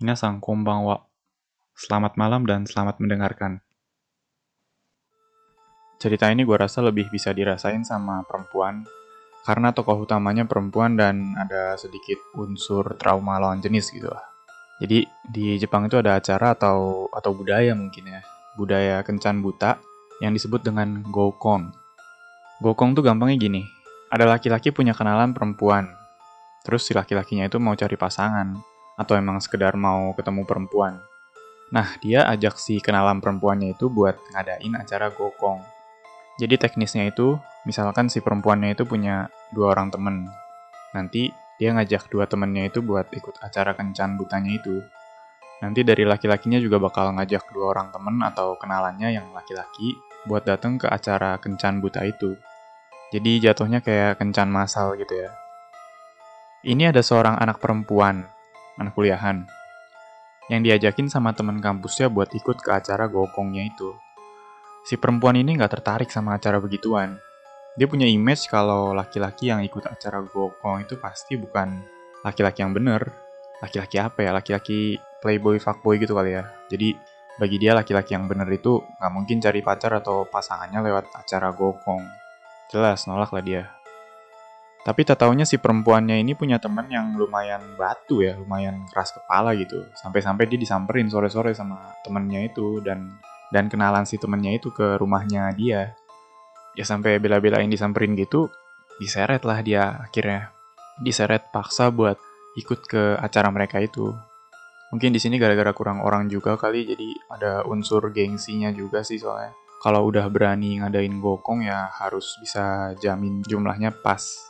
Minasang konbanwa. Selamat malam dan selamat mendengarkan. Cerita ini gue rasa lebih bisa dirasain sama perempuan karena tokoh utamanya perempuan dan ada sedikit unsur trauma lawan jenis gitu lah. Jadi di Jepang itu ada acara atau atau budaya mungkin ya, budaya kencan buta yang disebut dengan gokon. Gokong tuh gampangnya gini, ada laki-laki punya kenalan perempuan, terus si laki-lakinya itu mau cari pasangan, atau emang sekedar mau ketemu perempuan. Nah, dia ajak si kenalan perempuannya itu buat ngadain acara gokong. Jadi teknisnya itu, misalkan si perempuannya itu punya dua orang temen. Nanti dia ngajak dua temennya itu buat ikut acara kencan butanya itu. Nanti dari laki-lakinya juga bakal ngajak dua orang temen atau kenalannya yang laki-laki buat datang ke acara kencan buta itu. Jadi jatuhnya kayak kencan masal gitu ya. Ini ada seorang anak perempuan anak kuliahan, yang diajakin sama temen kampusnya buat ikut ke acara gokongnya itu. Si perempuan ini nggak tertarik sama acara begituan. Dia punya image kalau laki-laki yang ikut acara gokong itu pasti bukan laki-laki yang bener. Laki-laki apa ya? Laki-laki playboy, fuckboy gitu kali ya. Jadi bagi dia laki-laki yang bener itu nggak mungkin cari pacar atau pasangannya lewat acara gokong. Jelas nolak lah dia. Tapi tak taunya si perempuannya ini punya temen yang lumayan batu ya, lumayan keras kepala gitu. Sampai-sampai dia disamperin sore-sore sama temennya itu dan dan kenalan si temennya itu ke rumahnya dia. Ya sampai bela-belain disamperin gitu, diseret lah dia akhirnya. Diseret paksa buat ikut ke acara mereka itu. Mungkin di sini gara-gara kurang orang juga kali, jadi ada unsur gengsinya juga sih soalnya. Kalau udah berani ngadain gokong ya harus bisa jamin jumlahnya pas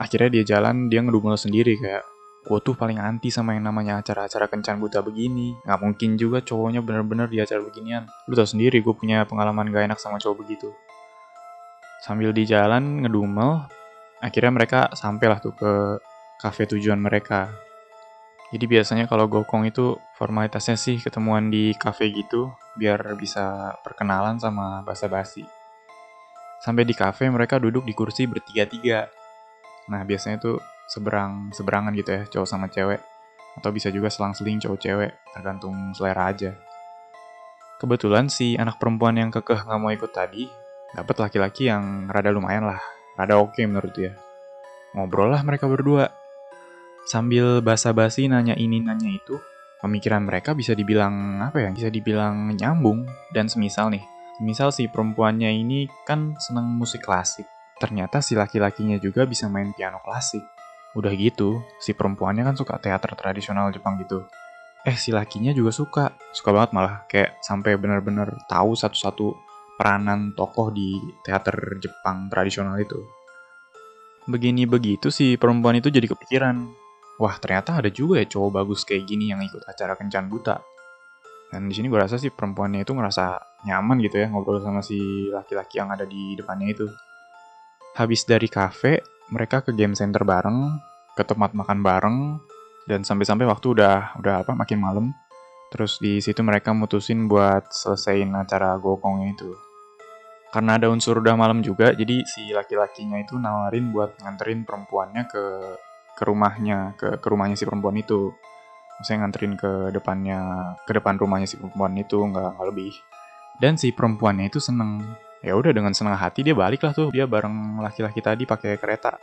akhirnya dia jalan dia ngedumel sendiri kayak gue tuh paling anti sama yang namanya acara-acara kencan buta begini. Nggak mungkin juga cowoknya bener-bener di acara beginian. Lu tau sendiri gue punya pengalaman gak enak sama cowok begitu. Sambil di jalan ngedumel akhirnya mereka sampailah tuh ke cafe tujuan mereka. Jadi biasanya kalau gokong itu formalitasnya sih ketemuan di cafe gitu biar bisa perkenalan sama basa-basi. Sampai di cafe mereka duduk di kursi bertiga-tiga Nah, biasanya tuh seberang seberangan gitu ya, cowok sama cewek. Atau bisa juga selang-seling cowok cewek, tergantung selera aja. Kebetulan si anak perempuan yang kekeh nggak mau ikut tadi, dapat laki-laki yang rada lumayan lah, rada oke okay menurut dia. Ngobrol lah mereka berdua. Sambil basa-basi nanya ini nanya itu, pemikiran mereka bisa dibilang apa ya? Bisa dibilang nyambung dan semisal nih. Misal si perempuannya ini kan seneng musik klasik Ternyata si laki-lakinya juga bisa main piano klasik. Udah gitu, si perempuannya kan suka teater tradisional Jepang gitu. Eh, si lakinya juga suka. Suka banget malah, kayak sampai bener-bener tahu satu-satu peranan tokoh di teater Jepang tradisional itu. Begini begitu si perempuan itu jadi kepikiran. Wah, ternyata ada juga ya cowok bagus kayak gini yang ikut acara kencan buta. Dan di sini gue rasa sih perempuannya itu ngerasa nyaman gitu ya ngobrol sama si laki-laki yang ada di depannya itu. Habis dari kafe, mereka ke game center bareng, ke tempat makan bareng, dan sampai-sampai waktu udah udah apa makin malam. Terus di situ mereka mutusin buat selesaiin acara gokongnya itu. Karena ada unsur udah malam juga, jadi si laki-lakinya itu nawarin buat nganterin perempuannya ke ke rumahnya, ke ke rumahnya si perempuan itu. Maksudnya nganterin ke depannya, ke depan rumahnya si perempuan itu, nggak lebih. Dan si perempuannya itu seneng ya udah dengan senang hati dia balik lah tuh. Dia bareng laki-laki tadi pakai kereta.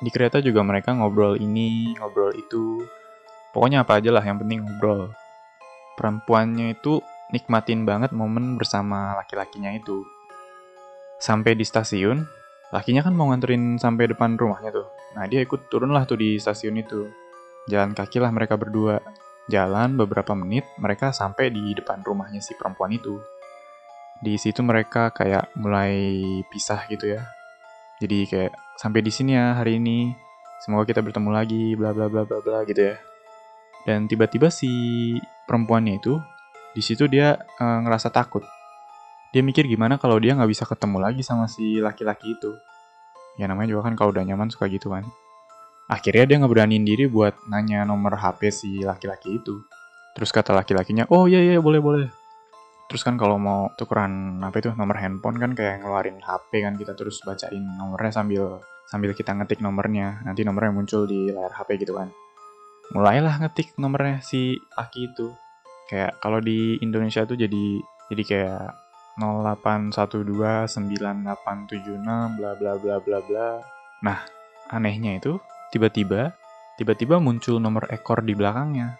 Di kereta juga mereka ngobrol ini ngobrol itu. Pokoknya apa aja lah yang penting ngobrol. Perempuannya itu nikmatin banget momen bersama laki-lakinya itu. Sampai di stasiun lakinya kan mau nganterin sampai depan rumahnya tuh. Nah dia ikut turun lah tuh di stasiun itu. Jalan kaki lah mereka berdua. Jalan beberapa menit mereka sampai di depan rumahnya si perempuan itu di situ mereka kayak mulai pisah gitu ya. Jadi kayak sampai di sini ya hari ini. Semoga kita bertemu lagi bla bla bla bla bla gitu ya. Dan tiba-tiba si perempuannya itu di situ dia e, ngerasa takut. Dia mikir gimana kalau dia nggak bisa ketemu lagi sama si laki-laki itu. Ya namanya juga kan kalau udah nyaman suka gitu kan. Akhirnya dia nggak beraniin diri buat nanya nomor HP si laki-laki itu. Terus kata laki-lakinya, oh iya iya boleh boleh Terus kan kalau mau tukeran apa itu nomor handphone kan kayak ngeluarin HP kan kita terus bacain nomornya sambil sambil kita ngetik nomornya. Nanti nomornya muncul di layar HP gitu kan. mulailah ngetik nomornya si laki itu. Kayak kalau di Indonesia tuh jadi jadi kayak 08129876 bla bla bla bla bla. Nah, anehnya itu tiba-tiba tiba-tiba muncul nomor ekor di belakangnya.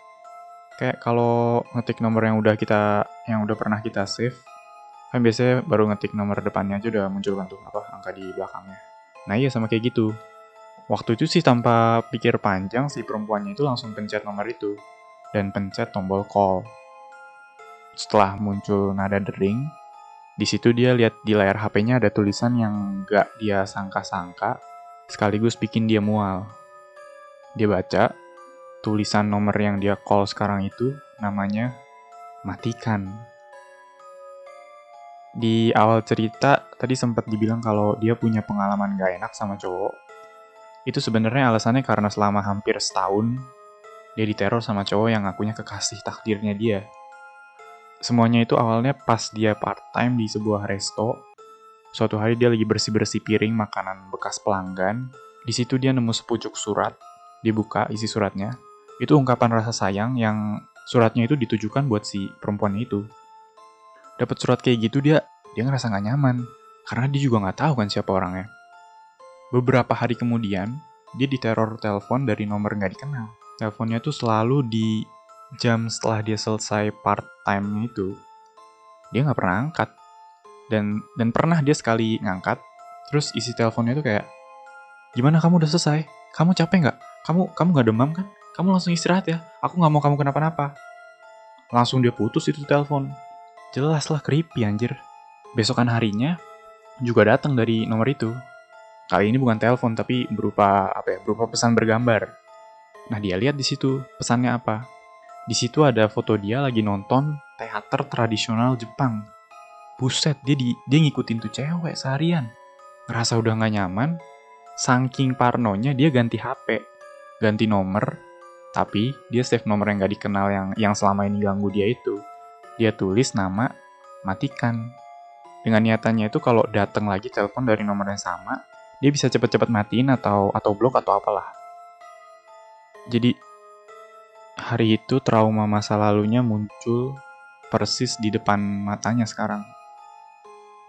Kayak kalau ngetik nomor yang udah kita yang udah pernah kita save, kan biasanya baru ngetik nomor depannya aja udah muncul kan tuh apa angka di belakangnya. Nah iya sama kayak gitu. Waktu itu sih tanpa pikir panjang si perempuannya itu langsung pencet nomor itu dan pencet tombol call. Setelah muncul nada dering, di situ dia lihat di layar HP-nya ada tulisan yang gak dia sangka-sangka, sekaligus bikin dia mual. Dia baca, tulisan nomor yang dia call sekarang itu namanya matikan. Di awal cerita tadi sempat dibilang kalau dia punya pengalaman gak enak sama cowok. Itu sebenarnya alasannya karena selama hampir setahun dia diteror sama cowok yang ngakunya kekasih takdirnya dia. Semuanya itu awalnya pas dia part-time di sebuah resto. Suatu hari dia lagi bersih-bersih piring makanan bekas pelanggan. Di situ dia nemu sepucuk surat. Dibuka isi suratnya. Itu ungkapan rasa sayang yang suratnya itu ditujukan buat si perempuan itu. Dapat surat kayak gitu dia dia ngerasa nggak nyaman karena dia juga nggak tahu kan siapa orangnya. Beberapa hari kemudian dia diteror telepon dari nomor nggak dikenal. Teleponnya tuh selalu di jam setelah dia selesai part time itu dia nggak pernah angkat dan dan pernah dia sekali ngangkat terus isi teleponnya itu kayak gimana kamu udah selesai kamu capek nggak kamu kamu nggak demam kan kamu langsung istirahat ya. Aku nggak mau kamu kenapa-napa. Langsung dia putus itu telepon. Jelas lah creepy anjir. Besokan harinya juga datang dari nomor itu. Kali ini bukan telepon tapi berupa apa ya berupa pesan bergambar. Nah dia lihat di situ pesannya apa. Di situ ada foto dia lagi nonton teater tradisional Jepang. Buset, dia di, dia ngikutin tuh cewek seharian. Ngerasa udah gak nyaman, saking parnonya dia ganti HP, ganti nomor, tapi dia save nomor yang gak dikenal yang yang selama ini ganggu dia itu. Dia tulis nama matikan. Dengan niatannya itu kalau datang lagi telepon dari nomor yang sama, dia bisa cepet-cepet matiin atau atau blok atau apalah. Jadi hari itu trauma masa lalunya muncul persis di depan matanya sekarang.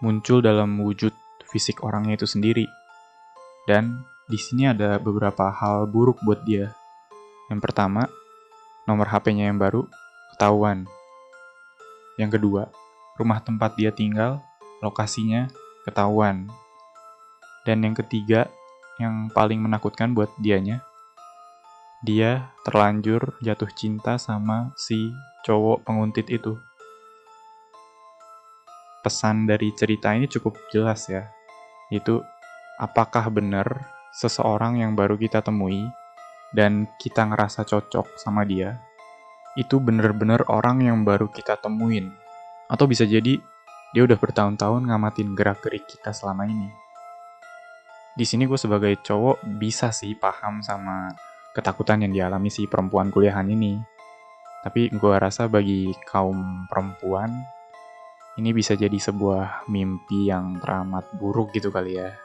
Muncul dalam wujud fisik orangnya itu sendiri. Dan di sini ada beberapa hal buruk buat dia. Yang pertama, nomor HP-nya yang baru ketahuan. Yang kedua, rumah tempat dia tinggal, lokasinya ketahuan. Dan yang ketiga, yang paling menakutkan buat dianya, dia terlanjur jatuh cinta sama si cowok penguntit itu. Pesan dari cerita ini cukup jelas ya, itu apakah benar seseorang yang baru kita temui dan kita ngerasa cocok sama dia, itu bener-bener orang yang baru kita temuin. Atau bisa jadi dia udah bertahun-tahun ngamatin gerak-gerik kita selama ini. Di sini gue sebagai cowok bisa sih paham sama ketakutan yang dialami si perempuan kuliahan ini. Tapi gue rasa bagi kaum perempuan, ini bisa jadi sebuah mimpi yang teramat buruk gitu kali ya.